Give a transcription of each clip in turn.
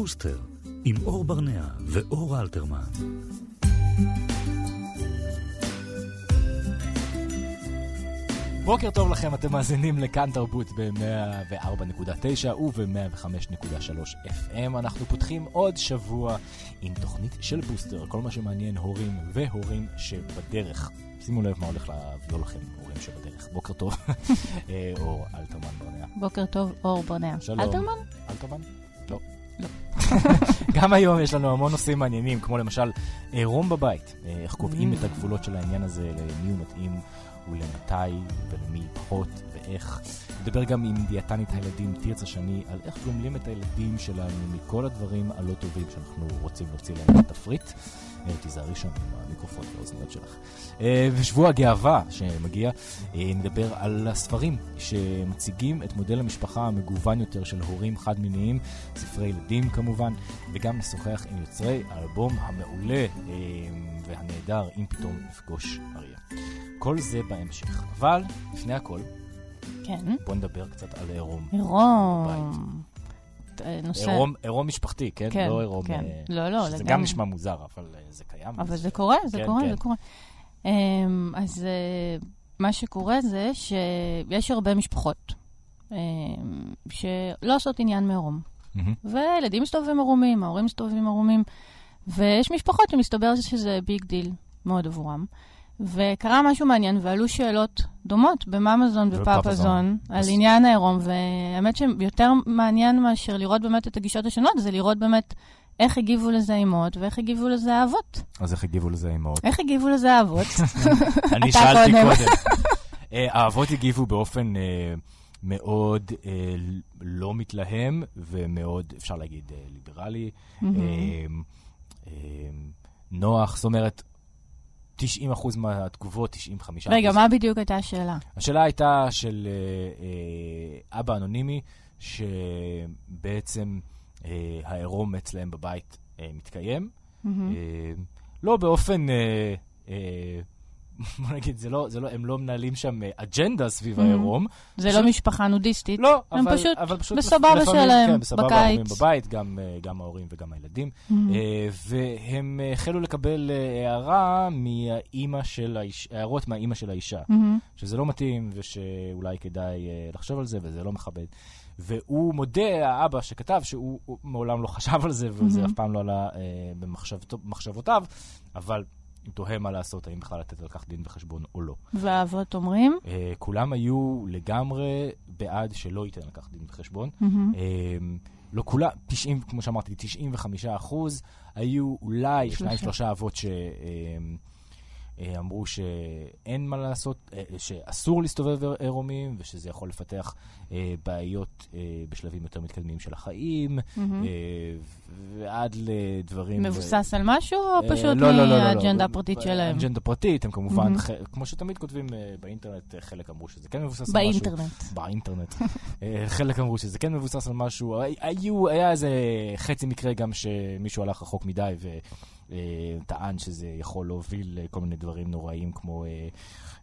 בוסטר, עם אור ברנע ואור אלתרמן. בוקר טוב לכם, אתם מאזינים לכאן תרבות ב-104.9 וב-105.3 FM. אנחנו פותחים עוד שבוע עם תוכנית של בוסטר, כל מה שמעניין הורים והורים שבדרך. שימו לב מה הולך להביא לכם, הורים שבדרך. בוקר טוב, אה, אור אלתרמן ברנע. בוקר טוב, אור ברנע. שלום. אלתרמן? אלתרמן? גם היום יש לנו המון נושאים מעניינים, כמו למשל עירום בבית. אה, איך קובעים את הגבולות של העניין הזה, למי הוא מתאים ולמתי ולמי פחות ואיך. נדבר גם עם דיאטנית הילדים תרצה שני על איך גומלים את הילדים שלנו מכל הדברים הלא טובים שאנחנו רוצים להוציא להם לתפריט. אה, תיזהרי שם עם המיקרופון והאוזניות שלך. אה, ושבוע הגאווה שמגיע, אה, נדבר על הספרים שמציגים את מודל המשפחה המגוון יותר של הורים חד-מיניים, ספרי ילדים כמובן, וגם נשוחח עם יוצרי האלבום המעולה והנהדר, אם פתאום נפגוש אריה. כל זה בהמשך. אבל, לפני הכל, כן. בוא נדבר קצת על עירום. עירום. נושא... עירום, עירום משפחתי, כן? כן, לא עירום... כן. אה, לא, לא, שזה לגמרי. גם נשמע מוזר, אבל אה, זה קיים. אבל זה קורה, זה כן, קורה, כן. זה קורה. אמ, אז אה, מה שקורה זה שיש הרבה משפחות אמ, שלא עושות עניין מעירום. מהמם. וילדים מסתובבים ערומים, ההורים מסתובבים ערומים, ויש משפחות שמסתבר שזה big deal מאוד עבורם. וקרה משהו מעניין, ועלו שאלות דומות בממאזון. ופאפאזון על אז- עניין העירום, והאמת שיותר מעניין מאשר לראות באמת את הגישות השונות, זה לראות באמת איך הגיבו לזה אימהות ואיך הגיבו לזה האבות. אז איך הגיבו לזה אימהות? איך הגיבו לזה האבות? אני שאלתי קודם. אה, האבות הגיבו באופן אה, מאוד אה, לא מתלהם ומאוד, אפשר להגיד, ליברלי. נוח, זאת אומרת, 90% מהתגובות, 95%. רגע, מה בדיוק הייתה השאלה? השאלה הייתה של אה, אה, אבא אנונימי, שבעצם אה, העירום אצלהם בבית אה, מתקיים. מהמם. אה, לא באופן, אה, אה, בוא נגיד, זה לא, זה לא, הם לא מנהלים שם אה, אג'נדה סביב Mhm. העירום. זה פשוט- לא משפחה נודיסטית. לא, הם אבל, פשוט אבל פשוט בסבבה שלהם, כן, בסבבה בקיץ. ההורים בבית, גם, אה, גם ההורים וגם הילדים. מהמם. אה, והם החלו לקבל הערה מהאימא של האיש, הערות מהאימא של האישה. מהמם. שזה לא מתאים ושאולי כדאי לחשוב על זה וזה לא מכבד. והוא מודה, האבא שכתב, שהוא הוא מעולם לא חשב על זה וזה מהמם. אף פעם לא עלה אה, במחשבותיו, אבל תוהה מה לעשות, האם בכלל לתת על כך דין וחשבון או לא. והאבות אומרים? אה, כולם היו לגמרי בעד שלא ייתן על כך דין וחשבון. מהמם. אה, לא כולם, 90, כמו שאמרתי, 95 אחוז, היו אולי שניים, שלושה. אבות שאמרו שאין מה לעשות, אה, שאסור להסתובב עירומים, ושזה יכול לפתח אה, בעיות אה, בשלבים יותר מתקדמים של החיים, מהמם. אה, ועד לדברים... מבוסס על משהו, או אה, פשוט לא, לא, לא, לא, לא. מהאג'נדה הפרטית שלהם? אג'נדה פרטית, הם כמובן, מהמם. ח- כמו שתמיד כותבים אה, באינטרנט, אה, חלק אמרו שזה כן מבוסס על משהו. באינטרנט. באינטרנט. אה, חלק אמרו שזה כן מבוסס על משהו. הי- היו, היה איזה חצי מקרה גם שמישהו הלך רחוק מדי וטען שזה יכול להוביל לכל מיני דברים נוראים כמו אה,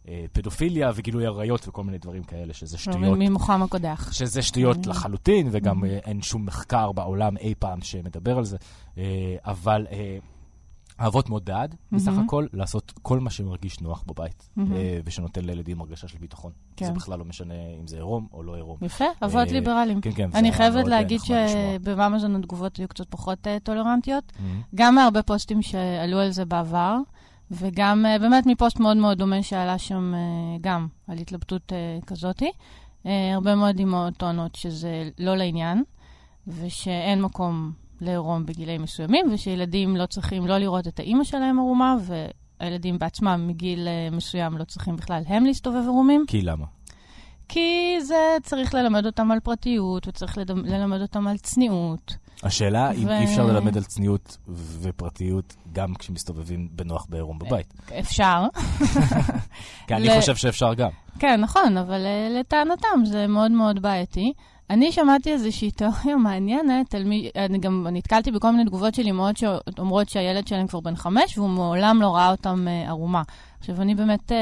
אה, פדופיליה וגילוי עריות וכל מיני דברים כאלה, שזה שטויות. ממוחם הקודח. שזה שטויות. לחלוטין, וגם Mm. אה, אין שום מחקר בעולם אי פעם שמדבר על זה. אה, אבל אה, האבות מאוד בעד, בסך מהמם. הכל, לעשות כל מה שמרגיש נוח בבית. אה, ושנותן לילדים הרגשה של ביטחון. כן. זה בכלל לא משנה אם זה עירום או לא עירום. יפה, אבות אה, ליברליים. כן, כן. אני חייבת אה, להגיד. שבממזון התגובות היו קצת פחות אה, טולרנטיות. מהמם. גם מהרבה פוסטים שעלו על זה בעבר, וגם אה, באמת מפוסט מאוד מאוד דומה שעלה שם אה, גם על התלבטות אה, כזאתי. אה, הרבה מאוד אמהות טוענות שזה לא לעניין, ושאין מקום לעירום בגילאים מסוימים, ושילדים לא צריכים לא לראות את האימא שלהם ערומה, והילדים בעצמם מגיל אה, מסוים לא צריכים בכלל הם להסתובב ערומים. כי למה? כי זה צריך ללמד אותם על פרטיות, וצריך ללמד אותם על צניעות. השאלה אם ו- אי אפשר ללמד על צניעות ופרטיות גם כשמסתובבים בנוח בעירום בבית. אפשר. כי אני חושב שאפשר גם. כן, נכון, אבל uh, לטענתם זה מאוד מאוד בעייתי. אני שמעתי איזושהי תיאוריה מעניינת, על מי, אני גם נתקלתי בכל מיני תגובות של אמהות שאומרות שהילד שלהם כבר בן חמש, והוא מעולם לא ראה אותם uh, ערומה. עכשיו, אני באמת אה,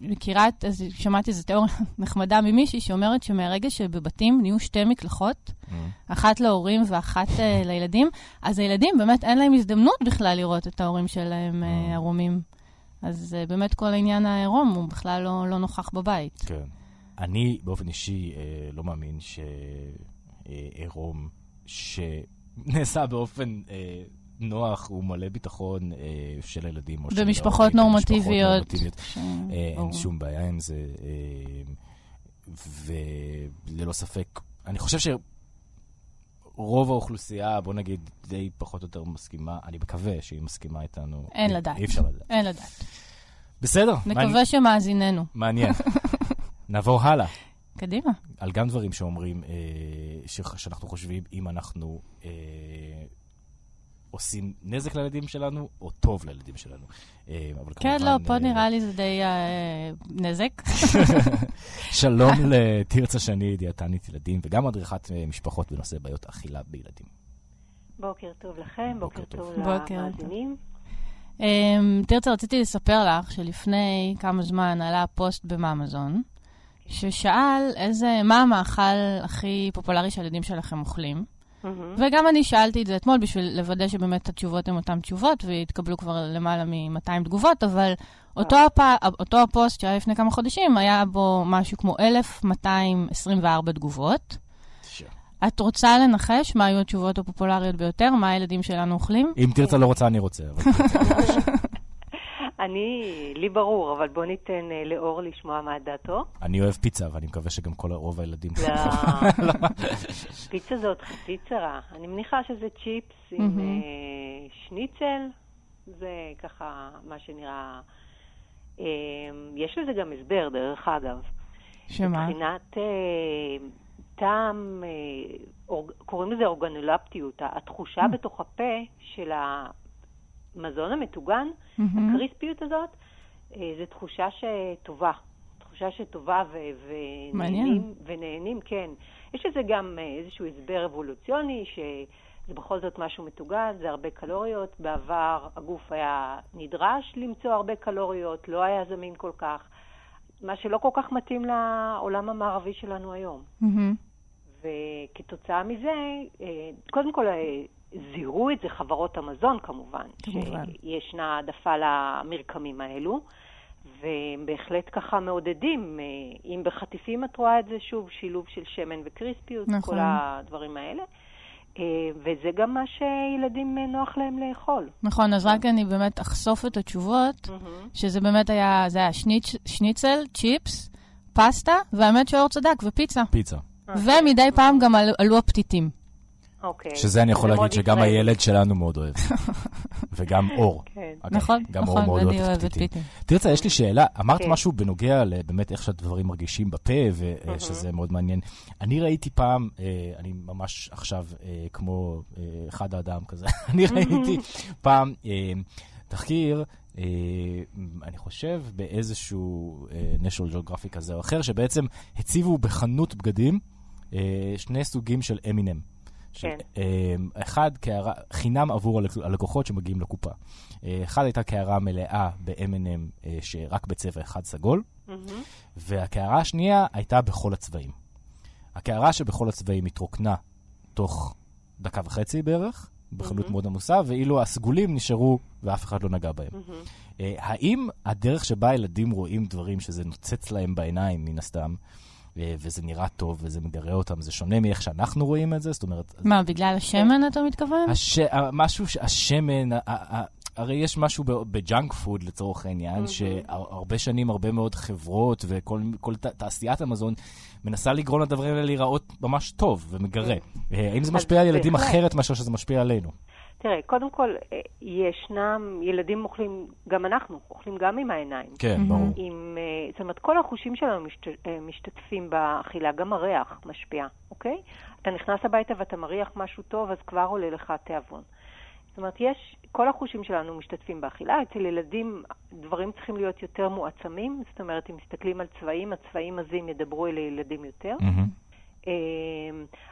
מכירה את, אז שמעתי איזו תיאוריה נחמדה ממישהי שאומרת שמהרגע שבבתים נהיו שתי מקלחות, Mm. אחת להורים ואחת אה, לילדים, אז הילדים באמת אין להם הזדמנות בכלל לראות את ההורים שלהם אה, Mm. ערומים. אז אה, באמת כל העניין העירום הוא בכלל לא, לא נוכח בבית. כן. אני באופן אישי אה, לא מאמין שעירום שנעשה באופן אה, נוח ומלא ביטחון אה, של הילדים ההורים, נורמטיביות. ש- אה. אין שום בעיה עם זה, אה, וללא ספק, אני חושב שרוב האוכלוסייה, בוא נגיד, די פחות או יותר מסכימה, אני מקווה שהיא מסכימה איתנו. אין אי- לדעת. אי אפשר לדעת. אין לדעת. בסדר, נקווה שמאזיננו. מעניין. נעבור הלאה. קדימה. על גם דברים שאומרים, אה, ש- שאנחנו חושבים אם אנחנו אה, עושים נזק לילדים שלנו, או טוב לילדים שלנו. אה, אבל כן, כמובן, לא, פה אה, נראה לי זה די אה, נזק. שלום לתרצה שני, דיאטנית ילדים, וגם מדריכת משפחות בנושא בעיות אכילה בילדים. בוקר טוב לכם, בוקר בוקר טוב. טוב למאזינים. אמ, תרצה, רציתי לספר לך שלפני כמה זמן עלה פוסט במאמזון, ששאל איזה, מה המאכל הכי פופולרי שהילדים שלכם אוכלים. מהמם. וגם אני שאלתי את זה אתמול בשביל לוודא שבאמת התשובות הן אותן תשובות, והתקבלו כבר למעלה מ-200 תגובות, אבל אותו, הפ... אותו הפוסט שהיה לפני כמה חודשים, היה בו משהו כמו 1,224 תגובות. את רוצה לנחש מה היו התשובות הפופולריות ביותר? מה הילדים שלנו אוכלים? אם תרצה לא רוצה, אני רוצה. אני, לי ברור, אבל בוא ניתן אה, לאור לשמוע מה דעתו. אני אוהב פיצה, ואני מקווה שגם כל רוב הילדים. לא, פיצה זאת חצי צרה. אני מניחה שזה צ'יפס עם. אה, שניצל, זה ככה מה שנראה... אה, יש לזה גם הסבר, דרך אגב. שמה? מבחינת אה, טעם, קוראים לזה אורגנולפטיות, התחושה בתוך הפה של המזון המטוגן, מהמם. הקריספיות הזאת, אה, זו תחושה שטובה. תחושה שטובה ו- מעניין. ונהנים, ונהנים, כן. יש לזה גם אה, איזשהו הסבר אבולוציוני, שזה בכל זאת משהו מטוגן, זה הרבה קלוריות. בעבר הגוף היה נדרש למצוא הרבה קלוריות, לא היה זמין כל כך, מה שלא כל כך מתאים לעולם המערבי שלנו היום. מהמם. וכתוצאה מזה, אה, קודם כל זיהו את זה חברות המזון כמובן, כמובן. שישנה העדפה למרקמים האלו, והם בהחלט ככה מעודדים. אה, אם בחטיפים את רואה את זה, שוב, שילוב של שמן וקריספיות, נכון. כל הדברים האלה. אה, וזה גם מה שילדים אה, נוח להם לאכול. נכון, אז רק אני באמת אחשוף את התשובות, שזה באמת היה, זה היה שניצ, שניצל, צ'יפס, פסטה, והאמת שאור צדק, ופיצה. פיצה. ומדי פעם גם עלו הפתיתים. אוקיי. שזה אני יכול להגיד שגם. הילד שלנו מאוד אוהב. וגם אור. כן. נכון, גם נכון, אור מאוד ואני אוהב אוהבת פתיתים. פיתים. תרצה, יש לי שאלה. אמרת כן. משהו בנוגע לבאמת איך שהדברים מרגישים בפה, ושזה מאוד מעניין. אני ראיתי פעם, אה, אני ממש עכשיו אה, כמו אה, אחד האדם כזה, אני ראיתי פעם אה, תחקיר, אה, אני חושב באיזשהו אה, national geographic כזה או אחר, שבעצם הציבו בחנות בגדים אה, שני סוגים של אמינם. כן. אה, אחד קערה, חינם עבור הלק- הלקוחות שמגיעים לקופה. אה, אחד הייתה קערה מלאה ב-M&M אה, שרק בצבע אחד סגול, מהמם. והקערה השנייה הייתה בכל הצבעים. הקערה שבכל הצבעים התרוקנה תוך דקה וחצי בערך, בחנות מהמם. מאוד עמוסה, ואילו הסגולים נשארו ואף אחד לא נגע בהם. אה, האם הדרך שבה ילדים רואים דברים שזה נוצץ להם בעיניים, מן הסתם, וזה נראה טוב וזה מגרה אותם, זה שונה מאיך שאנחנו רואים את זה? זאת אומרת, מה, בגלל השמן אתה מתכוון? הש... משהו, ש- השמן, הרי יש משהו בג'אנק פוד לצורך העניין, שהרבה שנים הרבה מאוד חברות וכל כל תעשיית המזון מנסה לגרום לדברים האלה להיראות ממש טוב ומגרה. אה, האם זה אז משפיע על ילדים. אחרת מאשר שזה משפיע עלינו? תראה, קודם כל, אה, ישנם, ילדים אוכלים, גם אנחנו, אוכלים גם עם העיניים. כן, ברור. עם, אה, זאת אומרת, כל החושים שלנו משת, אה, משתתפים באכילה, גם הריח משפיע, אוקיי? אתה נכנס הביתה ואתה מריח משהו טוב, אז כבר עולה לך תיאבון. זאת אומרת, יש, כל החושים שלנו משתתפים באכילה. אצל ילדים דברים צריכים להיות יותר מועצמים, זאת אומרת, אם מסתכלים על צבעים, הצבעים עזים ידברו אל הילדים יותר. מהמם. אה,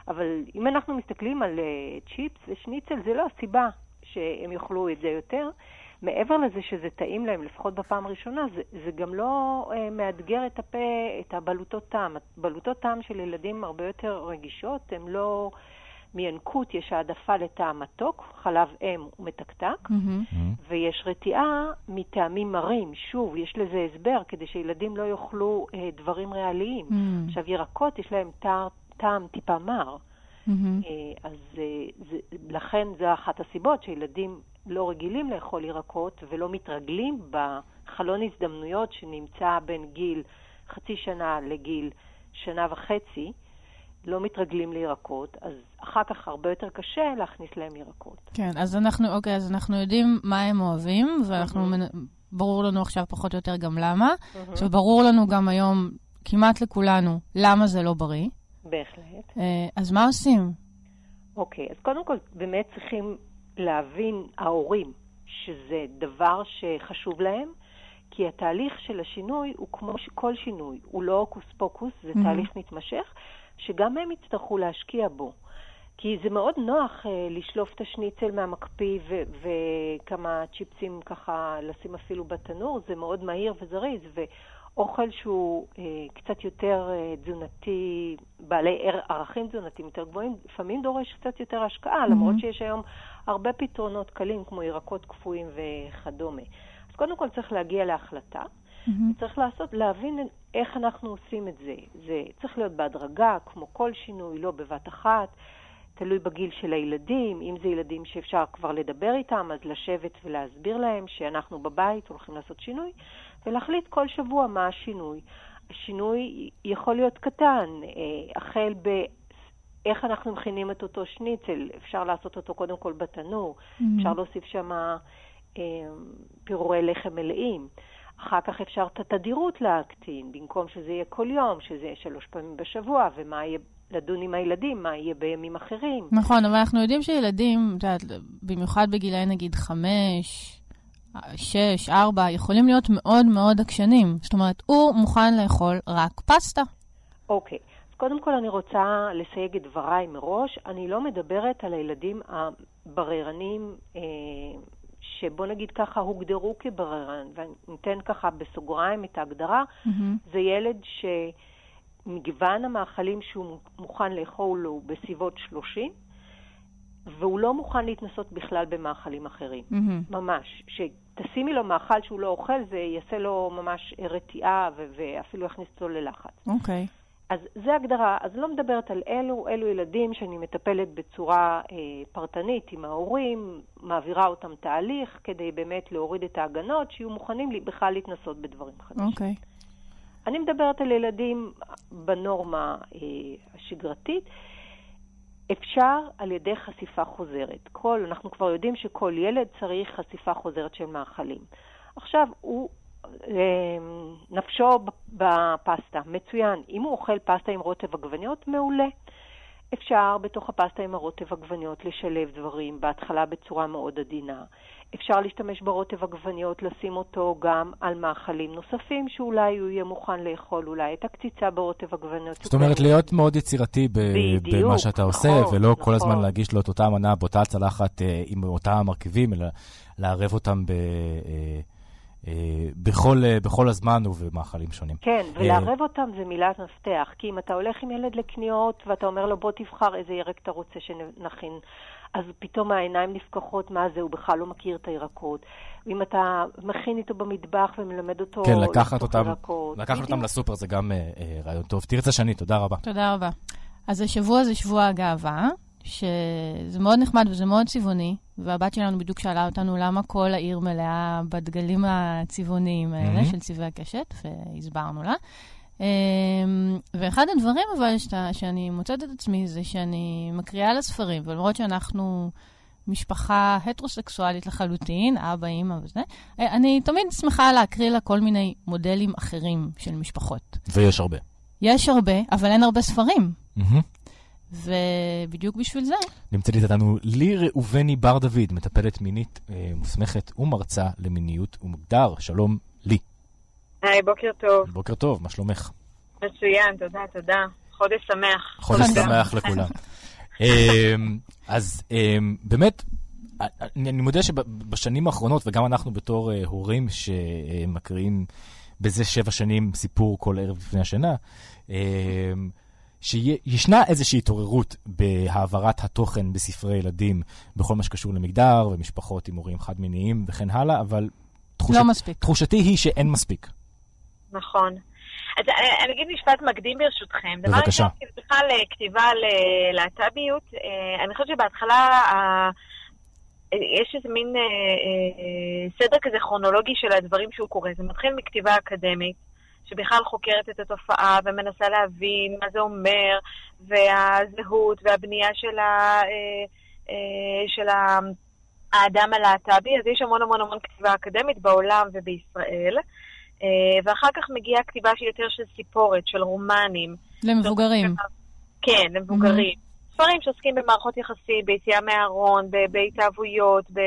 אבל אם אנחנו מסתכלים על אה, צ'יפס ושניצל, זה לא הסיבה שהם יאכלו את זה יותר. מעבר לזה שזה טעים להם, לפחות בפעם הראשונה, זה, זה גם לא אה, מאתגר את הפה, את הבלוטות טעם. הבלוטות טעם של ילדים הרבה יותר רגישות, הן לא... מינקות יש העדפה לטעם מתוק, חלב אם הוא מתקתק, Mm-hmm. ויש רתיעה מטעמים מרים. שוב, יש לזה הסבר, כדי שילדים לא יאכלו אה, דברים ריאליים. Mm-hmm. עכשיו, ירקות יש להם טעם, טעם טיפה מר. Mm-hmm. אה, אז אה, זה, לכן זו אחת הסיבות שילדים לא רגילים לאכול ירקות ולא מתרגלים בחלון הזדמנויות שנמצא בין גיל חצי שנה לגיל שנה וחצי, לא מתרגלים לירקות, אז אחר כך הרבה יותר קשה להכניס להם ירקות. כן, אז אנחנו, אוקיי, אז אנחנו יודעים מה הם אוהבים, ואנחנו. מנ... ברור לנו עכשיו פחות או יותר גם למה. עכשיו, ברור לנו גם היום, כמעט לכולנו, למה זה לא בריא. בהחלט. אה, אז מה עושים? אוקיי, אז קודם כל באמת צריכים להבין, ההורים, שזה דבר שחשוב להם, כי התהליך של השינוי הוא כמו כל שינוי, הוא לא הוקוס פוקוס, זה Mhm. תהליך מתמשך, שגם הם יצטרכו להשקיע בו. כי זה מאוד נוח אה, לשלוף את השניצל מהמקפיא ו- וכמה צ'יפסים ככה לשים אפילו בתנור, זה מאוד מהיר וזריז, ואוכל שהוא אה, קצת יותר אה, תזונתי, בעלי ער- ערכים תזונתיים יותר גבוהים, לפעמים דורש קצת יותר השקעה, Mhm. למרות שיש היום הרבה פתרונות קלים כמו ירקות קפואים וכדומה. אז קודם כל צריך להגיע להחלטה. מהמם. צריך לעשות, להבין איך אנחנו עושים את זה. זה צריך להיות בהדרגה, כמו כל שינוי, לא בבת אחת. תלוי בגיל של הילדים. אם זה ילדים שאפשר כבר לדבר איתם, אז לשבת ולהסביר להם שאנחנו בבית הולכים לעשות שינוי, ולהחליט כל שבוע מה השינוי. השינוי יכול להיות קטן, אה, החל ב... איך אנחנו מכינים את אותו שניצל, אפשר לעשות אותו קודם כל בתנור, אפשר להוסיף שם אה, פירורי לחם מלאים. אחר כך אפשר את התדירות להקטין, במקום שזה יהיה כל יום, שזה יהיה שלוש פעמים בשבוע, ומה יהיה, לדון עם הילדים, מה יהיה בימים אחרים. נכון, אבל אנחנו יודעים שילדים, את יודעת, במיוחד בגילאי נגיד חמש, שש, ארבע, יכולים להיות מאוד מאוד עקשנים. זאת אומרת, הוא מוכן לאכול רק פסטה. אוקיי, אז קודם כל אני רוצה לסייג את דבריי מראש. אני לא מדברת על הילדים הבררנים, אה, שבוא נגיד ככה, הוגדרו כבררן, ואני אתן ככה בסוגריים את ההגדרה. מהמם. זה ילד שמגוון המאכלים שהוא מוכן לאכול הוא בסביבות 30, והוא לא מוכן להתנסות בכלל במאכלים אחרים. מהמם. ממש. שתשימי לו מאכל שהוא לא אוכל, זה יעשה לו ממש רתיעה ו- ואפילו יכניס אותו ללחץ. אוקיי. אז זה הגדרה, אז לא מדברת על אלו, אלו ילדים שאני מטפלת בצורה אה, פרטנית עם ההורים, מעבירה אותם תהליך כדי באמת להוריד את ההגנות, שיהיו מוכנים לי, בכלל להתנסות בדברים חדשים. אוקיי. אני מדברת על ילדים בנורמה אה, השגרתית. אפשר על ידי חשיפה חוזרת. כל, אנחנו כבר יודעים שכל ילד צריך חשיפה חוזרת של מאכלים. עכשיו, הוא, נפשו בפסטה, מצוין. אם הוא אוכל פסטה עם רוטב עגבניות, מעולה. אפשר בתוך הפסטה עם הרוטב עגבניות לשלב דברים, בהתחלה בצורה מאוד עדינה. אפשר להשתמש ברוטב עגבניות, לשים אותו גם על מאכלים נוספים שאולי הוא יהיה מוכן לאכול, אולי את הקציצה ברוטב עגבניות. זאת אומרת, להיות מאוד יצירתי ב- בדיוק, במה שאתה עושה, נכון, ולא כל נכון. הזמן להגיש לו את אותה מנה באותה צלחת אה, עם אותם המרכיבים, אלא לערב אותם ב... אה, אה, בכל, אה, בכל הזמן ובמאכלים שונים. כן, ולערב אותם זה מילת מפתח, כי אם אתה הולך עם ילד לקניות ואתה אומר לו בוא תבחר איזה ירק אתה רוצה שנכין, אז פתאום העיניים נפקחות, מה זה, הוא בכלל לא מכיר את הירקות. ואם אתה מכין איתו במטבח ומלמד אותו כן, לקחת אותם, ירקות, לקחת אותם. לסופר זה גם אה, אה, רעיון טוב. תרצה שני, תודה רבה. תודה רבה. אז השבוע זה שבוע הגאווה, שזה מאוד נחמד וזה מאוד צבעוני, והבת שלנו בדיוק שאלה אותנו למה כל העיר מלאה בדגלים הצבעוניים האלה מהמם. של צבעי הקשת, והסברנו לה. אמ, ואחד הדברים אבל שאתה, שאני מוצאת את עצמי זה שאני מקריאה לספרים, ולמרות שאנחנו משפחה הטרוסקסואלית לחלוטין, אבא, אימא וזה, אה, אני תמיד שמחה להקריא לה כל מיני מודלים אחרים של משפחות. ויש הרבה. יש הרבה, אבל אין הרבה ספרים. מהמם. ובדיוק בשביל זה, נמצאת איתנו לי ראובני בר דוד, מטפלת מינית אה, מוסמכת ומרצה למיניות ומגדר. שלום לי. היי, בוקר טוב. בוקר טוב, מה שלומך? מצוין, תודה, תודה. חודש שמח. חודש שמח לכולם. אמ, אז אמ, באמת, אני, אני מודה שבשנים האחרונות, וגם אנחנו בתור uh, הורים שמקריאים בזה שבע שנים סיפור כל ערב לפני השינה, uh, שישנה איזושהי התעוררות בהעברת התוכן בספרי ילדים בכל מה שקשור למגדר ומשפחות עם הורים חד-מיניים וכן הלאה, אבל תחושת, לא מספיק. תחושתי היא שאין מספיק. נכון. אז אה, אני אגיד משפט מקדים ברשותכם. בבקשה. דבר ראשון, בכלל אה, כתיבה על אה, להט"ביות, אני חושבת שבהתחלה יש איזה מין סדר כזה כרונולוגי של הדברים שהוא קורא. זה מתחיל מכתיבה אקדמית, שבכלל חוקרת את התופעה ומנסה להבין מה זה אומר, והזהות והבנייה של, ה, של האדם הלהט"בי. אז יש המון המון המון כתיבה אקדמית בעולם ובישראל. אה, ואחר כך מגיעה כתיבה שהיא יותר של סיפורת, של רומנים. למבוגרים. כן, למבוגרים. Mm-hmm. ספרים שעוסקים במערכות יחסים, ביציאה מהארון, בהתאהבויות. אה,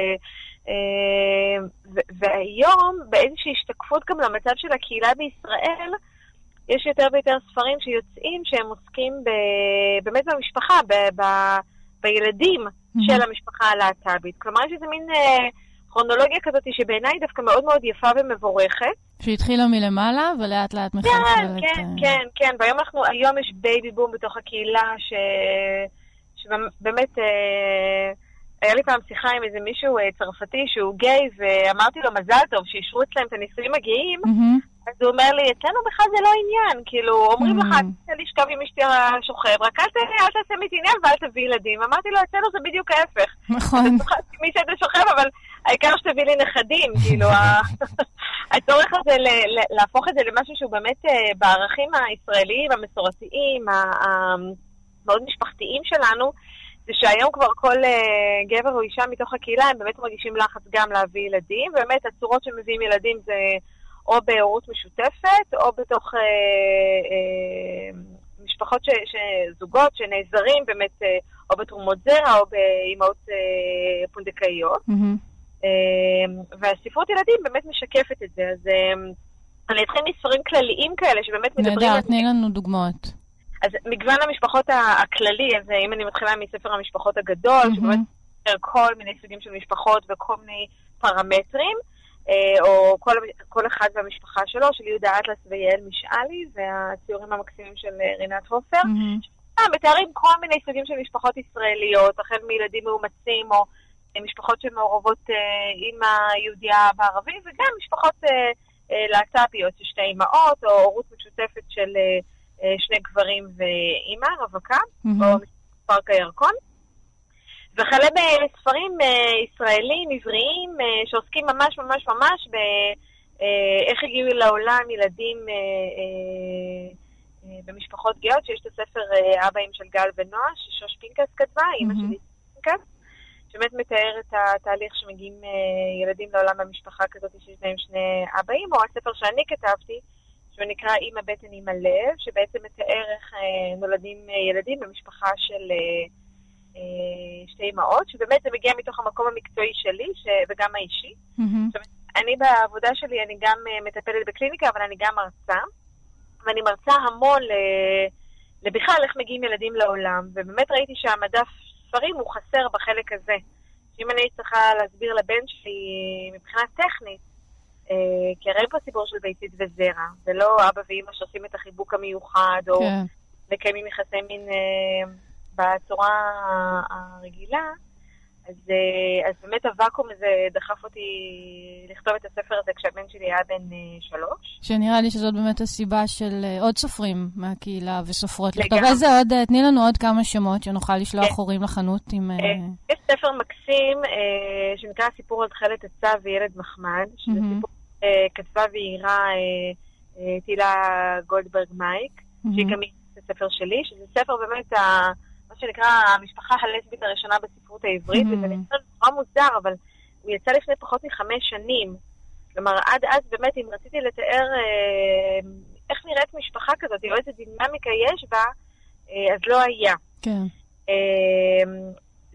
והיום, באיזושהי השתקפות גם למצב של הקהילה בישראל, יש יותר ויותר ספרים שיוצאים שהם עוסקים ב... באמת במשפחה, ב... ב... בילדים mm-hmm. של המשפחה הלהט"בית. כלומר, יש איזה מין... אה, כרונולוגיה כזאת שבעיניי דווקא מאוד מאוד יפה ומבורכת. שהתחילה מלמעלה ולאט לאט מחלחלת. כן, כן, כן, כן, והיום אנחנו, היום יש בייבי בום בתוך הקהילה, ש... שבאמת, אה... היה לי פעם שיחה עם איזה מישהו אה, צרפתי שהוא גיי, ואמרתי לו מזל טוב, שאישרו אצלם את הנישואים הגאים, mm-hmm. אז הוא אומר לי, אצלנו בכלל זה לא עניין, כאילו, אומרים לך, אתה לשכב עם אשתי השוכב, רק אל תעשה איתי עניין ואל תביא ילדים. אמרתי לו, אצלנו זה בדיוק ההפך. נכון. מי שאתה שוכב, אבל העיקר שתביא לי נכדים, כאילו, הצורך הזה להפוך את זה למשהו שהוא באמת אה, בערכים הישראליים, המסורתיים, המאוד משפחתיים שלנו, זה שהיום כבר כל uh, גבר או אישה מתוך הקהילה, הם באמת מרגישים לחץ גם להביא ילדים, ובאמת הצורות שמביאים ילדים זה או בהורות משותפת, או בתוך uh, uh, משפחות, ש, ש, זוגות שנעזרים באמת, uh, או בתרומות זרע, או באימהות uh, פונדקאיות. Mm-hmm. Uh, והספרות ילדים באמת משקפת את זה, אז uh, אני אתחיל מספרים כלליים כאלה, שבאמת מדברים... נהדר, תני לנו דוגמאות. אז מגוון המשפחות הכללי, אז אם אני מתחילה מספר המשפחות הגדול, mm-hmm. שבאמת כל מיני סוגים של משפחות וכל מיני פרמטרים, אה, או כל, כל אחד והמשפחה שלו, של יהודה אטלס ויעל משאלי, והציורים המקסימים של אה, רינת הופר. Mm-hmm. מתארים כל מיני סוגים של משפחות ישראליות, החל מילדים מאומצים או משפחות שמעורבות אה, עם היהודייה בערבי, וגם משפחות להט"ביות, שתי אימהות, או הורות משותפת של שני גברים ואימא, רווקה, mm-hmm. או פארק הירקון. וכלה בספרים אה, ישראלים, עבריים, אה, שעוסקים ממש ממש ממש באיך אה, הגיעו לעולם ילדים במשפחות גאות, שיש את הספר אבאים של גל ונועה, ששוש פינקס כתבה. אימא שלי פינקס, שבאמת מתאר את התהליך שמגיעים ילדים לעולם במשפחה כזאת שיש להם שני אבאים, או הספר שאני כתבתי, שהוא נקרא אימא בטן אימא לב, שבעצם מתאר איך נולדים ילדים במשפחה של... אה, שתי אמהות, שבאמת זה מגיע מתוך המקום המקצועי שלי ש... וגם האישי. Mm-hmm. אני בעבודה שלי, אני גם אה, מטפלת בקליניקה, אבל אני גם מרצה. ואני מרצה המון. לבכלל איך מגיעים ילדים לעולם, ובאמת ראיתי שהמדף ספרים הוא חסר בחלק הזה. שאם אני צריכה להסביר לבן שלי מבחינה טכנית, אה, כי הרי פה סיפור של ביצית וזרע, ולא אבא ואימא שעושים את החיבוק המיוחד, או כן. מקיימים יחסי מין... אה, בצורה הרגילה, אז, אה, אז באמת הוואקום הזה דחף אותי לכתוב את הספר הזה כשהבן שלי היה בן אה, שלוש. שנראה לי שזאת באמת הסיבה של אה, עוד סופרים מהקהילה וסופרות לכתוב. איזה עוד, תני לנו עוד כמה שמות שנוכל לשלוח כן. הורים לחנות עם... יש ספר מקסים שנקרא סיפור על תכלת הצו וילד מחמד, שזה. סיפור כתבה ואיירה טילה גולדברג מייק, mm-hmm. שהיא גם את הספר שלי, שזה ספר באמת ה... מה שנקרא המשפחה הלסבית הראשונה בספרות העברית, mm-hmm. וזה נראה נורא מוזר, אבל הוא יצא לפני פחות מחמש שנים. כלומר, עד אז באמת, אם רציתי לתאר אה, איך נראית משפחה כזאת, או איזה דינמיקה יש בה, אה, אז לא היה. כן.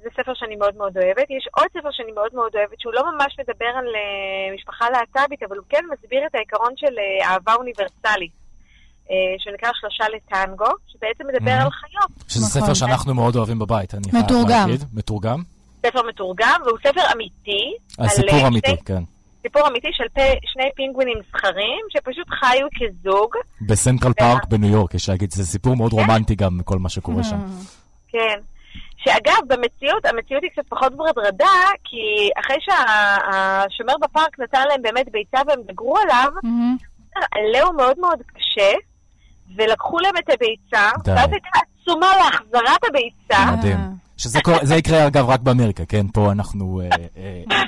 זה ספר שאני מאוד מאוד אוהבת. יש עוד ספר שאני מאוד מאוד אוהבת, שהוא לא ממש מדבר על אה, משפחה להט"בית, אבל הוא כן מסביר את העיקרון של אה, אהבה אוניברסלית. אה, שנקרא שלושה לטנגו, שבעצם מדבר על חיות. שזה ספר שאנחנו מאוד אוהבים בבית, אני חייב להגיד. מתורגם. ספר מתורגם, והוא ספר אמיתי. הסיפור אה, אמיתי, כן. סיפור אמיתי של פ... שני פינגווינים זכרים, שפשוט חיו כזוג. בסנטרל פארק בניו יורק, יש להגיד, זה סיפור מאוד כן? רומנטי גם מכל מה שקורה שם. כן. שאגב, במציאות, המציאות היא קצת פחות ורדרדה, כי אחרי שהשומר בפארק נתן להם באמת ביצה והם דגרו עליו, mm-hmm. עליהו מאוד מאוד קשה, ולקחו להם את הביצה, ואז הייתה עצומה להחזרת הביצה. מדהים. שזה יקרה אגב רק באמריקה, כן? פה אנחנו אה, אה,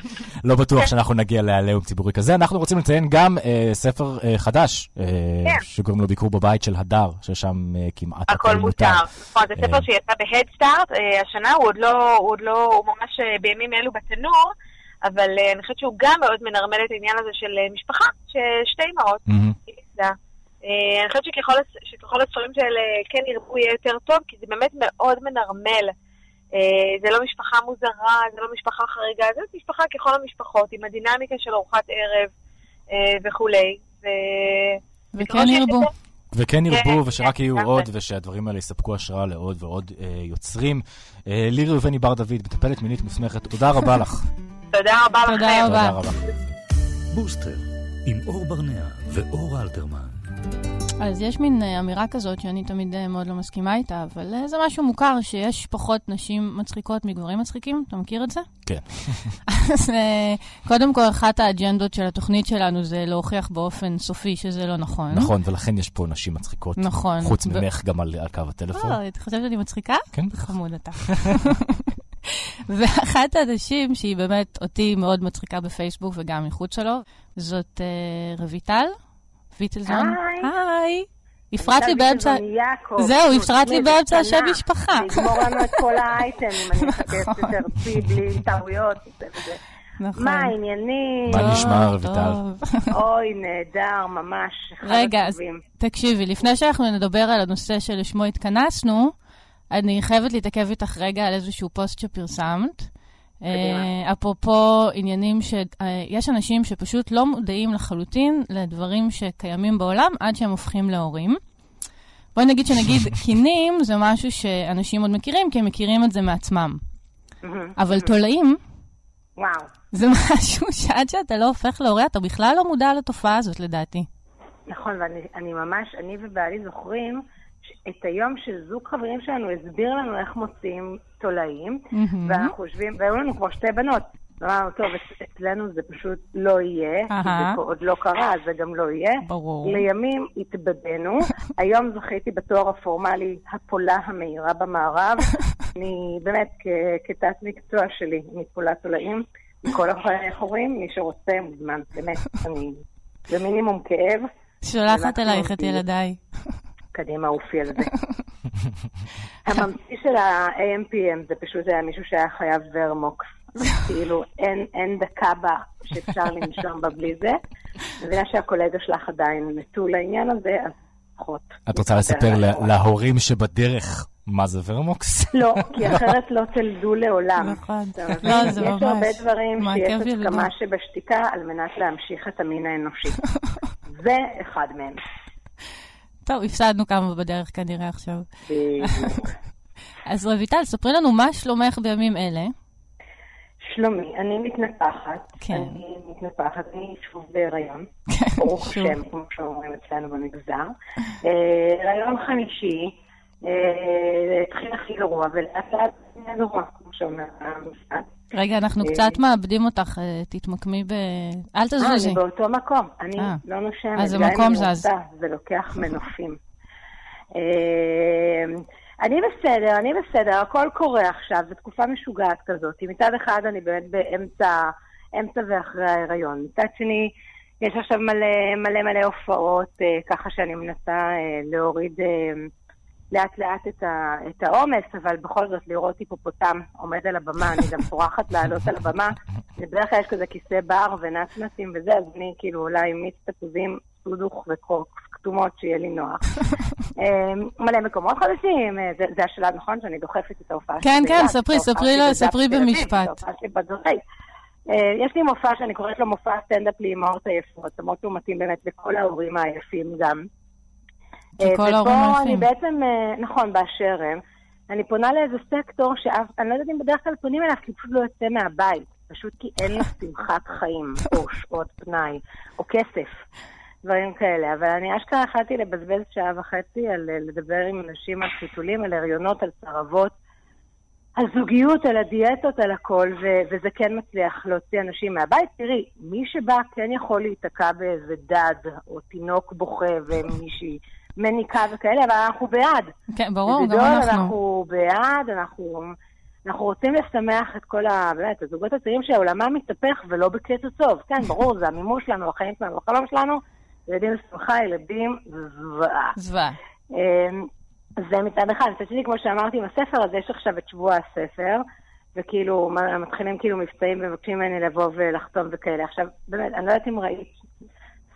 לא בטוח שאנחנו נגיע לעליהום ציבורי כזה. אנחנו רוצים לציין גם אה, ספר חדש, כן. שקוראים לו ביקור בבית של הדר, ששם כמעט הכל מותר. נכון, זה ספר שיצא בהדסטארט השנה, הוא עוד לא, הוא עוד לא, הוא ממש בימים אלו בתנור. אבל אני חושבת שהוא גם מאוד מנרמל את העניין הזה של משפחה, ששתי אמהות. אני חושבת שככל הספרים האלה כן ירבו יהיה יותר טוב, כי זה באמת מאוד מנרמל אה, זה לא משפחה מוזרה, זה לא משפחה חריגה, זה משפחה ככל המשפחות, עם הדינמיקה של ארוחת ערב אה, וכולי. וכן ירבו. וכן ירבו, כן, ושרק כן, יהיו עוד, ושהדברים האלה יספקו השראה לעוד ועוד אה, יוצרים. אה, לירי ראובני בר דוד, מטפלת מינית מוסמכת, תודה רבה לך. תודה רבה לכם. תודה רבה. בוסטר, עם אור ברנע ואור אלתרמן. אז יש מין אה, אמירה כזאת שאני תמיד אה, מאוד לא מסכימה איתה, אבל אה, זה משהו מוכר שיש פחות נשים מצחיקות מגברים מצחיקים. אתה מכיר את זה? כן. אז קודם כל, אחת האג'נדות של התוכנית שלנו זה להוכיח באופן סופי שזה לא נכון. נכון, ולכן יש פה נשים מצחיקות. נכון. חוץ ממך גם על קו הטלפון. לא, אתה חושבת שאני מצחיקה? כן. חמוד אתה. ואחת האנשים שהיא באמת אותי מאוד מצחיקה בפייסבוק וגם מחוץ לו, זאת רויטל. ויטלזון. היי. הפרעת לי באמצע... זהו, הפרעת לי באמצע השם משפחה. נגמור לנו את כל האייטם, אם אני אחפש יותר צי בלי טעויות. נכון. מה העניינים? מה נשמע, רויטל? אוי, נהדר, ממש. רגע, אז תקשיבי, לפני שאנחנו נדבר על הנושא שלשמו התכנסנו, אני חייבת להתעכב איתך רגע על איזשהו פוסט שפרסמת. Uh, אפרופו עניינים שיש אנשים שפשוט לא מודעים לחלוטין לדברים שקיימים בעולם עד שהם הופכים להורים. בואי נגיד שנגיד קינים זה משהו שאנשים עוד מכירים, כי הם מכירים את זה מעצמם. אבל תולעים, זה משהו שעד שאתה לא הופך להורה, אתה בכלל לא מודע לתופעה הזאת, לדעתי. נכון, ואני ממש, אני ובעלי זוכרים את היום שזוג חברים שלנו הסביר לנו איך מוציאים תולעים, mm-hmm. ואנחנו חושבים, והיו לנו כבר שתי בנות. אמרנו, טוב, אצלנו זה פשוט לא יהיה, uh-huh. כי זה עוד לא קרה, אז זה גם לא יהיה. ברור. לימים התבדינו. היום זכיתי בתואר הפורמלי הפולה המהירה במערב. אני באמת, כתת מקצוע שלי, מפולת תולעים, מכל החורים, מי שרוצה מוזמן, באמת, אני במינימום כאב. שולחת אלייך את ילדיי. קדימה, אופי על זה. הממציא של ה-AMPM זה פשוט היה מישהו שהיה חייב ורמוקס. כאילו, אין, אין דקה בה שאפשר לנשום בה בלי זה. אני מבינה שהקולגה שלך עדיין נטול לעניין הזה, אז פחות. את רוצה לספר להורים שבדרך מה זה ורמוקס? לא, כי אחרת לא תלדו לעולם. נכון. לא, זה ממש. יש הרבה דברים שיש הסכמה שבשתיקה על מנת להמשיך את המין האנושי. זה אחד מהם. טוב, הפסדנו כמה בדרך כנראה עכשיו. אז רויטל, ספרי לנו מה שלומך בימים אלה. שלומי, אני מתנפחת. כן. אני מתנפחת, אני שוב בהיריון. כן, ברוך השם, כמו שאומרים אצלנו במגזר. הריון אה, חמישי, אה, התחיל הכי גרוע, ולאט לאט גרוע, כמו שאומר המשפט. רגע, אנחנו אה, קצת מאבדים אותך, אה, תתמקמי ב... אל תזוזי. אה, אני באותו מקום. אני לא נושמת. אז המקום זז. זה לוקח מנופים. אני בסדר, אני בסדר, הכל קורה עכשיו, זו תקופה משוגעת כזאת. מצד אחד אני באמת באמצע, אמצע ואחרי ההיריון. מצד שני, יש עכשיו מלא מלא, מלא הופעות, ככה שאני מנסה להוריד... לאט לאט את, ה, את העומס, אבל בכל זאת לראות היפופוטם עומד על הבמה, אני גם צורחת לעלות על הבמה. בדרך כלל יש כזה כיסא בר ונצנצים וזה, אז אני כאילו אולי עם מיץ תפוזים, סודוך וקרוק כתומות, שיהיה לי נוח. אמ, מלא מקומות חדשים, אה, זה, זה השלב נכון שאני דוחפת את ההופעה כן, כן, ספרי, ספרי, לו, ספרי במשפט. אה, יש לי מופע שאני קוראת לו מופע סטנדאפ לאמהות עייפות, למרות שהוא מתאים באמת לכל ההורים העייפים גם. שכל ההורים. ופה אני בעצם, אה, נכון, באשר הם. אני פונה לאיזה סקטור שאף, אני לא יודעת אם בדרך כלל פונים אליו, כי פשוט לא יוצא מהבית. פשוט כי אין לו שמחת חיים, או שעות פנאי, או כסף, דברים כאלה. אבל אני אשכרה החלטתי לבזבז שעה וחצי על אה, לדבר עם אנשים על חיתולים, על הריונות, על צרבות, על זוגיות, על הדיאטות, על הכל, ו- וזה כן מצליח להוציא אנשים מהבית. תראי, מי שבא כן יכול להיתקע באיזה דד, או תינוק בוכה ומישהי מניקה וכאלה, אבל אנחנו בעד. כן, ברור, גם אנחנו. אנחנו בעד, אנחנו, אנחנו רוצים לשמח את כל ה... באמת, הזוגות הצעירים שעולמם מתהפך ולא בקטע טוב. כן, ברור, זה המימוש שלנו, החיים שלנו, החלום שלנו. ילדים לשמחה, ילדים זוועה. זוועה. אמ, זה מצד אחד. מצד שני, כמו שאמרתי עם הספר, אז יש עכשיו את שבוע הספר, וכאילו, מתחילים כאילו מבצעים ומבקשים ממני לבוא ולחתום וכאלה. עכשיו, באמת, אני לא יודעת אם ראית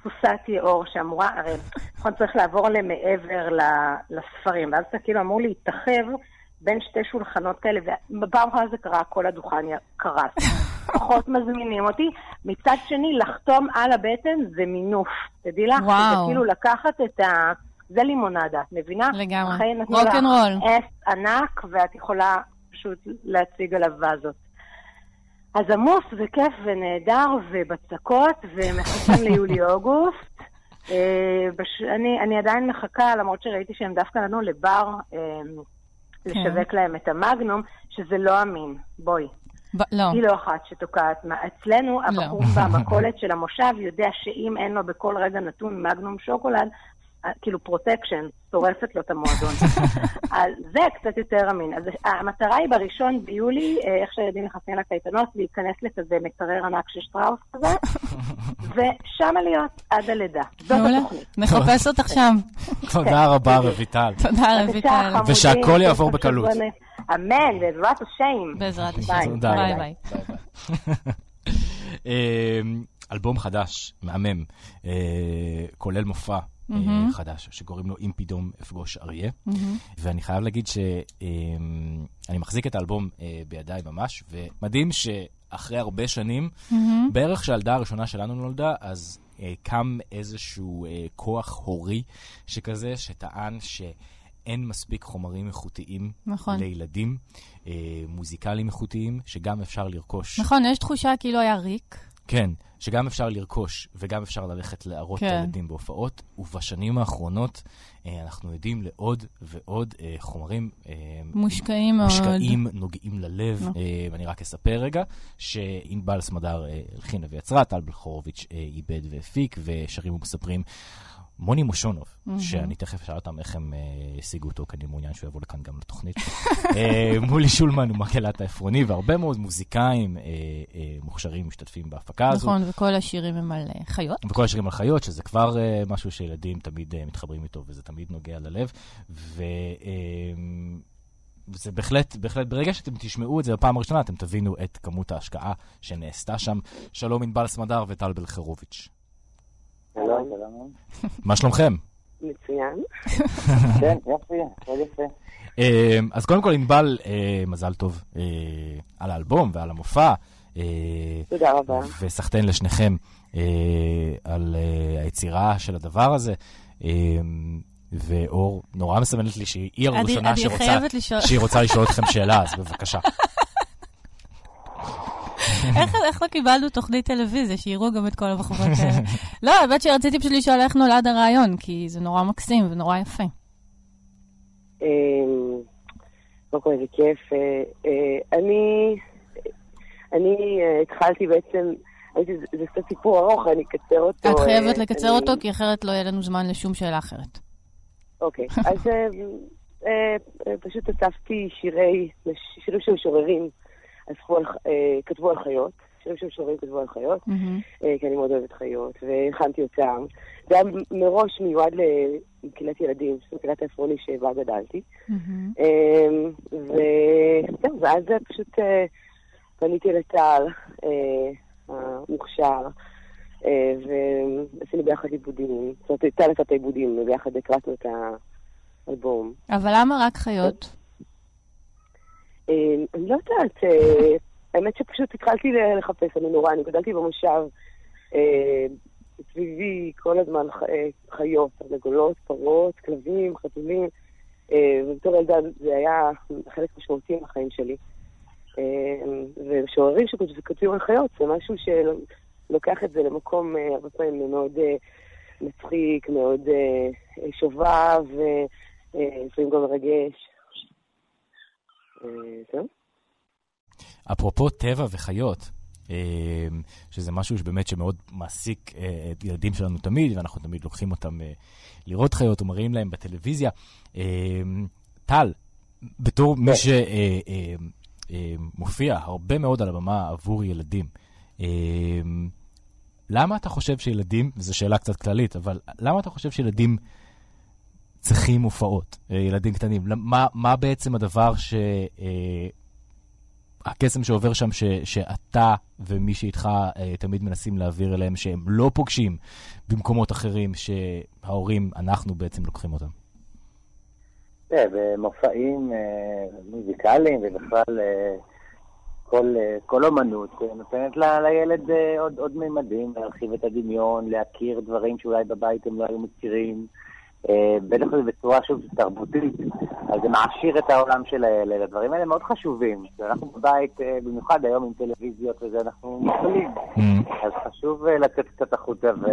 סוסת יאור שאמורה, הרי נכון צריך לעבור למעבר לספרים, ואז אתה כאילו אמור להתאחב בין שתי שולחנות כאלה, ובפעם אחת זה קרה, כל הדוכן קרס. פחות מזמינים אותי. מצד שני, לחתום על הבטן זה מינוף. תדעי לך, וואו. זה כאילו לקחת את ה... זה לימונדה, את מבינה? לגמרי. אחרי נתנו רוק לך אנד רול. עס ענק, ואת יכולה פשוט להציג עליו וזות. אז עמוס וכיף ונהדר ובצקות, ומחכים ליולי-אוגוסט. אה, בש... אני, אני עדיין מחכה, למרות שראיתי שהם דווקא נתנו לבר אה, לשווק להם את המגנום, שזה לא אמין. בואי. ב- לא. היא לא אחת שתוקעת. אצלנו, הבחור במכולת של המושב יודע שאם אין לו בכל רגע נתון מגנום שוקולד, כאילו protection, שורפת לו את המועדון. אז זה קצת יותר אמין. אז המטרה היא בראשון ביולי, אה, איך שהילדים נכנסים לקייטנות, להיכנס לכזה מקרר ענק של שטראוס כזה, ושמה להיות עד הלידה. זאת. התוכנית. נחפש אותך שם. תודה רבה, רויטל. תודה, רויטל. ושהכל יעבור בקלות. אמן, בעזרת השם. בעזרת. השם. ביי ביי. אמ, אלבום חדש, מהמם, אה, כולל מופע אה, מהמם. חדש, שקוראים לו אם פתאום אפגוש אריה. מהמם. ואני חייב להגיד שאני מחזיק את האלבום אה, בידיי ממש, ומדהים שאחרי הרבה שנים, מהמם. בערך כשהילדה הראשונה שלנו נולדה, אז אה, קם איזשהו אה, כוח הורי שכזה, שטען שאין מספיק חומרים איכותיים נכון. לילדים, אה, מוזיקליים איכותיים, שגם אפשר לרכוש. נכון, יש תחושה כאילו היה ריק. כן, שגם אפשר לרכוש וגם אפשר ללכת להראות כן. את הילדים בהופעות, ובשנים האחרונות אה, אנחנו עדים לעוד ועוד אה, חומרים אה, מושקעים מאוד. מושקעים, נוגעים ללב. נכון. אה, ואני רק אספר רגע, שענבל סמדר אה, הלחינה ויצרה, טל בלחורוביץ' אה, איבד והפיק, ושרים ומספרים. מוני מושונוב, מהמם. שאני תכף אשאל אותם איך הם אה, השיגו אותו, כי אני מעוניין שהוא יבוא לכאן גם לתוכנית. אה, מולי שולמן הוא מקהלת העפרוני, והרבה מאוד מוזיקאים אה, אה, מוכשרים משתתפים בהפקה הזו. נכון, וכל השירים הם על אה, חיות. וכל השירים על חיות, שזה כבר משהו שילדים תמיד מתחברים איתו, וזה תמיד נוגע ללב. ו... וזה בהחלט, בהחלט, ברגע שאתם תשמעו את זה בפעם הראשונה, אתם תבינו את כמות ההשקעה שנעשתה שם. שלום ענבל סמדר וטל בלחרוביץ'. שלום, שלום. מה שלומכם? מצוין. כן, יופי, הכל יפה. Um, אז קודם כל, ענבל, uh, מזל טוב uh, על האלבום ועל המופע. Uh, תודה רבה. וסחטיין לשניכם על היצירה של הדבר הזה. Um, ואור נורא מסמנת לי שהיא הראשונה שרוצה, שהיא רוצה לשאול אתכם שאלה, אז בבקשה. איך איך לא קיבלנו תוכנית טלוויזיה, שיראו גם את כל הבחורות האלה? לא, האמת שרציתי פשוט לשאול איך נולד הרעיון, כי זה נורא מקסים ונורא יפה. אמ, קודם כל איזה כיף. אה, אה, אני אני אה, התחלתי בעצם, זה זה קצת סיפור ארוך, אני אקצר אותו. את חייבת לקצר אותו, כי אחרת לא יהיה לנו זמן לשום שאלה אחרת. אוקיי, אז פשוט אספתי שירי, שירים של משוררים, אספו על- אה, כתבו על חיות, שירים של משוררים כתבו על חיות. מהמם. אה, כי אני מאוד אוהבת חיות, והכנתי אותם. זה היה מראש מיועד לקהילת ילדים, שזה קהילת העפרוני שבה גדלתי. מהמם. אמ, וזהו, ואז פשוט אה, פניתי לטל, אה, המוכשר, אה, ועשינו ביחד עיבודים. זאת אומרת, טל עשה את העיבודים, וביחד הקלטנו את האלבום. אבל למה רק חיות? אה, אני לא יודעת, אה, האמת שפשוט התחלתי לחפש, אני נורא, אני גדלתי במושב, אה, סביבי כל הזמן חיות, תרנגולות, פרות, כלבים, חתולים, ובתור ילדה זה היה חלק משמעותי מהחיים שלי. ומשוררים שכותבים על חיות, זה משהו שלוקח את זה למקום הרבה פעמים מאוד מצחיק, מאוד שובב, ולפעמים גם מרגש. אה, זהו. אפרופו טבע וחיות, אה, שזה משהו שבאמת שמאוד מעסיק אה, את ילדים שלנו תמיד, ואנחנו תמיד לוקחים אותם לראות חיות ומראים להם בטלוויזיה. טל, בתור מי שמופיע הרבה מאוד על הבמה עבור ילדים, למה אתה חושב שילדים, וזו שאלה קצת כללית, אבל למה אתה חושב שילדים צריכים הופעות, אה, ילדים קטנים? מה, מה בעצם הדבר ש... אה, הקסם שעובר שם, ש, שאתה ומי שאיתך אה, תמיד מנסים להעביר אליהם, שהם לא פוגשים במקומות אחרים, שההורים, אנחנו בעצם לוקחים אותם. כן, במופעים אה, מוזיקליים ובכלל אה, כל, אה, כל אומנות נותנת ל, לילד אה, עוד, עוד מימדים, להרחיב את הדמיון, להכיר דברים שאולי בבית הם לא היו מכירים. בטח זה בצורה שוב תרבותית, אז זה מעשיר את העולם של הילד. הדברים האלה מאוד חשובים. אנחנו בבית, אה, במיוחד היום עם טלוויזיות וזה, אנחנו מופעלים. אז חשוב אה, לצאת קצת החוצה ו...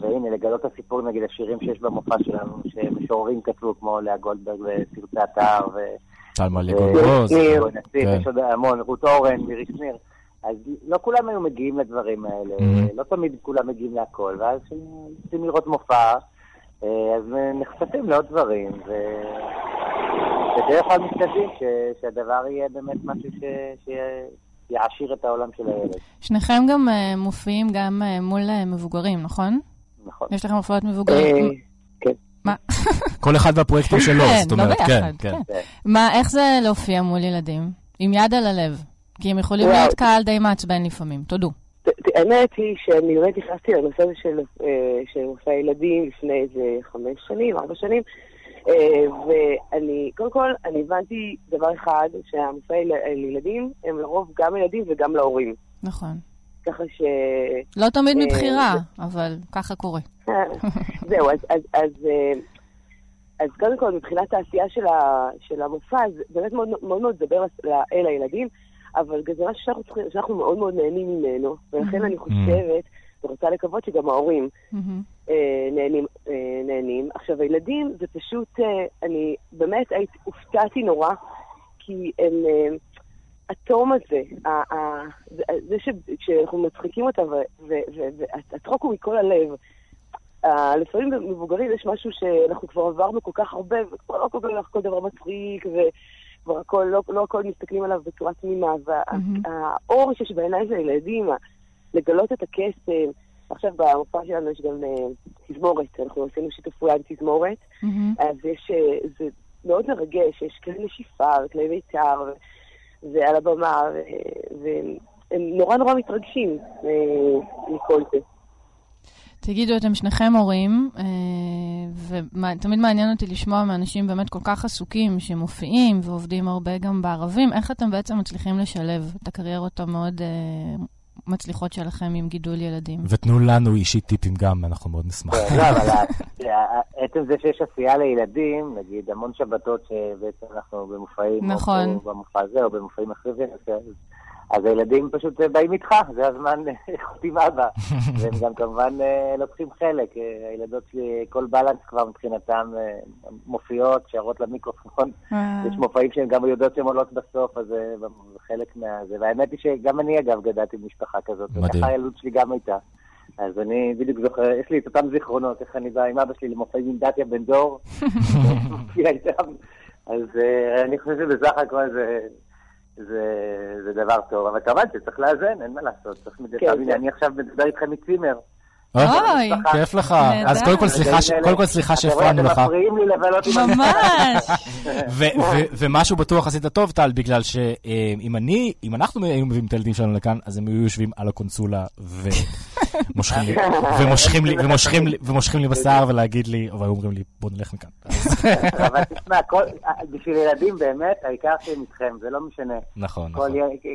והנה, לגלות את הסיפור, נגיד, השירים שיש במופע שלנו, שמשוררים כתבו, כמו לאה גולדברג וסרטי אתר, ו... טלמה נציב, כן. יש עוד המון, רות אורן, מירי שניר. אז לא כולם היו מגיעים לדברים האלה, Mhm. לא תמיד כולם מגיעים להכל, ואז כשרוצים לראות מופע, אה, אז נחשפים לעוד דברים, ובדרך כלל משתדלים ש- שהדבר יהיה באמת משהו ש- שיעשיר את העולם של הילד, שניכם גם אה, מופיעים גם אה, מול אה, מבוגרים, נכון? נכון. יש לכם הופעות מבוגרים? אה, כן. מה? כל אחד והפרויקטים שלו, כן, זאת לא אומרת, כן, ביחד, כן. כן. מה, איך זה להופיע מול ילדים? עם יד על הלב. כי הם יכולים. להיות קהל די מעצבן לפעמים, תודו. האמת היא שאני באמת נכנסתי לנושא הזה של, אה, של מופע ילדים לפני איזה חמש שנים, ארבע שנים, אה, ואני, קודם כל, אני הבנתי דבר אחד, שהמופעי ל- לילדים הם לרוב גם ילדים וגם להורים. נכון. ככה ש... לא תמיד אה, מבחירה, אבל ככה קורה. זהו, אז, אז, אז, אה, אז קודם כל, מבחינת העשייה של, ה, של המופע, זה באמת מאוד מאוד, מאוד מדבר אל הילדים, אבל משהו שאנחנו, צריכים- שאנחנו מאוד מאוד נהנים ממנו, ולכן אני חושבת, ורוצה לקוות שגם ההורים מהמם. אה, נהנים, אה, נהנים. עכשיו, הילדים זה פשוט, אה, אני באמת הופתעתי נורא, כי הם, אה, התום הזה, זה- שכשאנחנו מצחיקים אותם, והצחוק הוא מכל הלב. אה, לפעמים במבוגרים יש משהו שאנחנו כבר עברנו כל כך הרבה, וכבר לא כל כך כל דבר מצחיק, וכבר הכל, לא, לא הכל מסתכלים עליו בצורה תמימה. והאור שיש בעיניי זה הילדים, לגלות את הקסם. עכשיו במופע שלנו יש גם אה, תזמורת, אנחנו עשינו שיתוף פעולה עם תזמורת. אז יש, אה, זה מאוד מרגש, יש כלי נשיפה וכלי בית"ר, ו- ועל הבמה, והם נורא נורא מתרגשים אה, מכל זה. תגידו, אתם שניכם הורים, אה, ותמיד מעניין אותי לשמוע מאנשים באמת כל כך עסוקים, שמופיעים ועובדים הרבה גם בערבים, איך אתם בעצם מצליחים לשלב את הקריירות המאוד אה, מצליחות שלכם עם גידול ילדים? ותנו לנו אישית טיפים גם, אנחנו מאוד נשמח. כן, לא, אבל עצם זה שיש עשייה לילדים, נגיד המון שבתות שבעצם אנחנו במופעים, נכון. או במופע הזה או במופעים אחרים, אז- הילדים פשוט אה, באים איתך, זה הזמן אה, איכות עם אבא. והם גם כמובן אה, לוקחים חלק. אה, הילדות שלי, כל בלנס כבר מבחינתם אה, מופיעות, שרות למיקרופון. אה, יש מופעים שהן גם יודעות שהן עולות בסוף, אז זה חלק מהזה. והאמת היא שגם אני, אגב, גדלתי במשפחה כזאת. מדהים. וככה הילדות שלי גם הייתה. אז אני בדיוק זוכר, יש לי את אותם זיכרונות, איך אני בא עם אבא שלי למופעים עם דתיה בן דור. אז אה, אני חושב שבסך הכל זה... זה, זה דבר טוב, אבל כמובן שצריך לאזן, אין מה לעשות. צריך מדי כן, פעם, כן. הנה, אני עכשיו מדבר איתכם מצימר. אוי, כיף לך. אז קודם כל סליחה שהפרענו לך. אתם מפריעים לי לבלות עם ממש. ו- ו- ומשהו בטוח עשית טוב, טל, בגלל שאם אני, אם אנחנו היינו מביאים את הילדים שלנו לכאן, אז הם היו יושבים על הקונסולה ומושכים לי, בשיער ולהגיד לי, והיו אומרים לי, בוא נלך מכאן. אבל תשמע, בשביל ילדים באמת, העיקר שהם איתכם, זה לא משנה. נכון, נכון.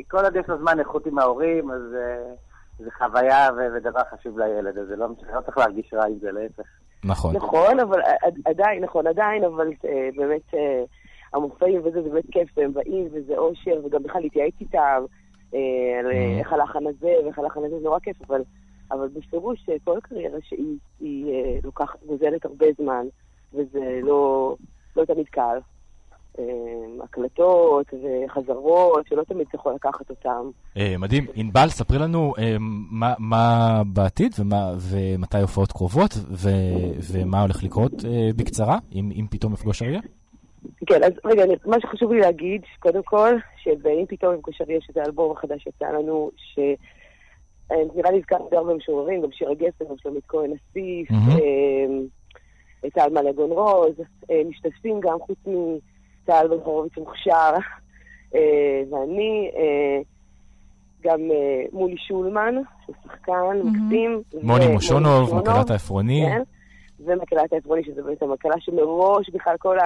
כל עוד יש לו זמן איכות עם ההורים, אז אה, זה חוויה ודבר חשוב לילד, אז זה לא משנה, לא צריך להרגיש רע עם זה, להפך. נכון. נכון, אבל עדיין, נכון, עדיין, אבל אה, באמת אה, המופעים וזה, זה באמת כיף, והם באים, וזה אושר, וגם בכלל להתייעץ איתם, על Mhm. איך הלחן הזה, ואיך הלחן הזה, זה נורא כיף, אבל, אבל בפירוש אה, כל קריירה שהיא היא, אה, לוקחת, גוזלת הרבה זמן, וזה לא, לא תמיד קל. אה, הקלטות וחזרות, שלא תמיד אתה יכול לקחת אותם. אה, מדהים. ענבל, ספרי לנו מה- מה בעתיד ומה- ומתי הופעות קרובות ו- ומה הולך לקרות בקצרה, אם אם פתאום אפגוש אריה. כן, אז רגע, אני- מה שחשוב לי להגיד, קודם כל, שבאם פתאום עם קושרי יש איזה אלבום חדש שיצא לנו, ש... אה, נראה לי הזכרנו די הרבה משוררים, גם שירה גפן, גם שלומית כהן אסיף. אה, טל מלגון רוז, אה, משתתפים גם חוץ מטל בן חורוביץ המוכשר, אה, ואני, גם מולי שולמן, שהוא שחקן. מקסים. מוני מושונוב, מקהלת העפרוני. כן, ומקהלת העפרוני, שזה באמת המקהלה שמראש בכלל כל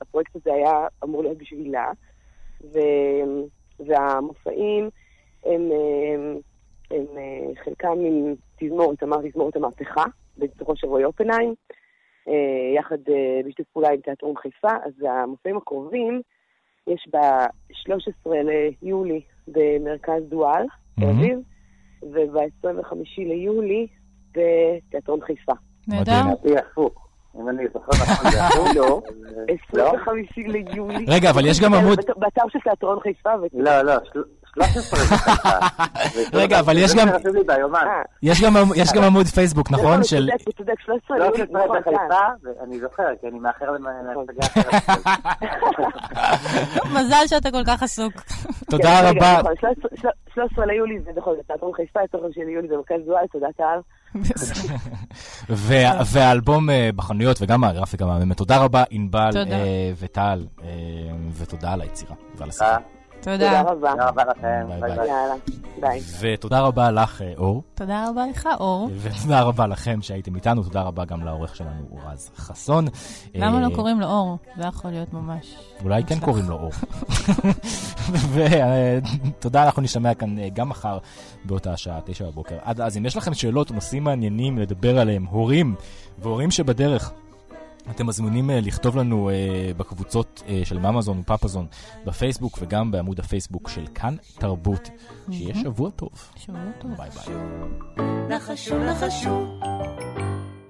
הפרויקט הזה היה אמור להיות בשבילה. והמופעים הם, הם, אה, חלקם עם תזמורת, אמר תזמורת המהפכה, בצורו של רועי אופנהיים, אה, יחד אה, בשיתוף פעולה עם תיאטרון חיפה, אז המופעים הקרובים, יש ב-13 ליולי במרכז דואל, תל. אביב, וב-25 ליולי בתיאטרון חיפה. נהדר. אם אני זוכר נכון. לא. לא? 25 ליולי. רגע, אבל יש גם עמוד... באתר של תיאטרון חיפה. לא, לא, של- 13 זה חיפה. רגע, אבל יש גם-. אה, יש גם יש גם עמוד פייסבוק, נכון? הוא של... הוא צודק, 13 ליולי, 13 נכון, בחיפה, ואני זוכר, כי אני מאחר להצגה אחרת. מזל שאתה כל כך עסוק. תודה כן, רבה. נכון, 13 13 ליולי זה נכון, זה תיאטרון חיפה, 13 ליולי זה מרכז דואל, תודה טל. וה- והאלבום אה, בחנויות וגם הגרפיקה מהממת. תודה רבה, ענבל תודה. אה, וטל, ותודה על היצירה ועל השיחה. אה, תודה תודה. רבה. תודה רבה לכם. ביי, ביי. יאללה. ותודה רבה לך, אה, אור. תודה רבה לך, אור. ותודה רבה לכם שהייתם איתנו, תודה רבה גם לעורך שלנו, רז חסון. למה אה, לא קוראים לו אור? זה יכול להיות ממש... אולי כן. קוראים לו אור. ותודה, אנחנו נשתמע כאן אה, גם מחר באותה השעה, תשע בבוקר. עד אז, אם יש לכם שאלות או נושאים מעניינים לדבר עליהם, הורים והורים שבדרך, אתם מזמינים אה, לכתוב לנו אה, בקבוצות אה, של ממזון ופפזון בפייסבוק וגם בעמוד הפייסבוק של כאן תרבות. שיהיה שבוע טוב. שבוע טוב. ביי ביי. נחשו נחשו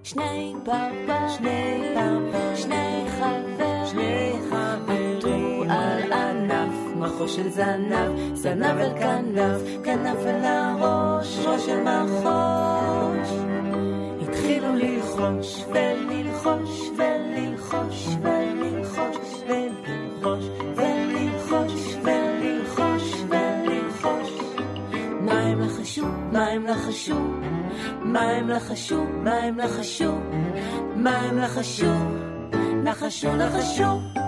שני פרפר, שני פרפר, שני חבר, שני חברים על ענף, מחוש של זנב, זנב אל כנף, כנף אל הראש, ראש אל מחוש. התחילו ללחוש וללחוש לחשו? מה הם לחשו? מה הם לחשו? מה הם לחשו? נחשו, נחשו